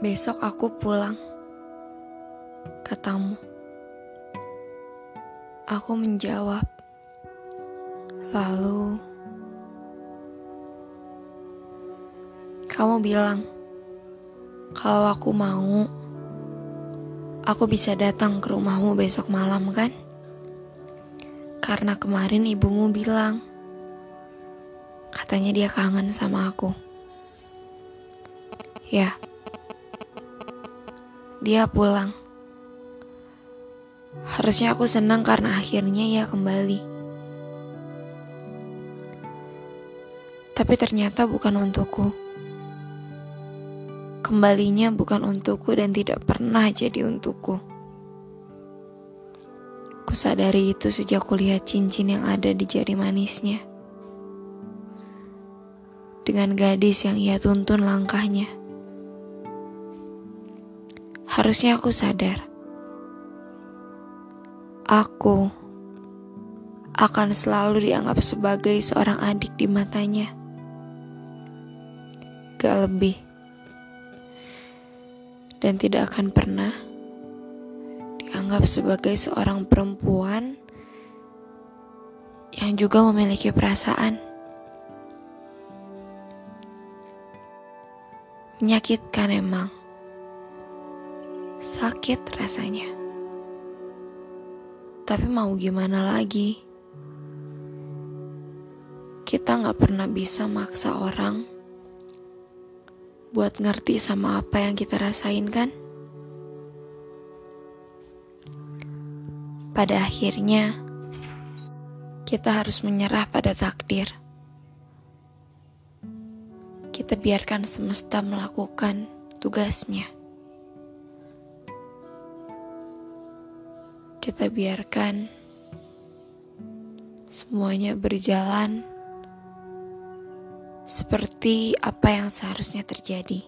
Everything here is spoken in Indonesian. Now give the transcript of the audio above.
Besok aku pulang, katamu. Aku menjawab, lalu kamu bilang, kalau aku mau, aku bisa datang ke rumahmu besok malam, kan? Karena kemarin ibumu bilang, katanya dia kangen sama aku. Ya. Dia pulang. Harusnya aku senang karena akhirnya ia kembali. Tapi ternyata bukan untukku. Kembalinya bukan untukku dan tidak pernah jadi untukku. Kusadari itu sejak kulihat cincin yang ada di jari manisnya. Dengan gadis yang ia tuntun langkahnya. Harusnya aku sadar. Aku akan selalu dianggap sebagai seorang adik di matanya. Gak lebih. Dan tidak akan pernah dianggap sebagai seorang perempuan yang juga memiliki perasaan. Menyakitkan emang. Sakit rasanya. Tapi mau gimana lagi? Kita gak pernah bisa maksa orang buat ngerti sama apa yang kita rasain kan? Pada akhirnya, kita harus menyerah pada takdir. Kita biarkan semesta melakukan tugasnya. Kita biarkan semuanya berjalan seperti apa yang seharusnya terjadi.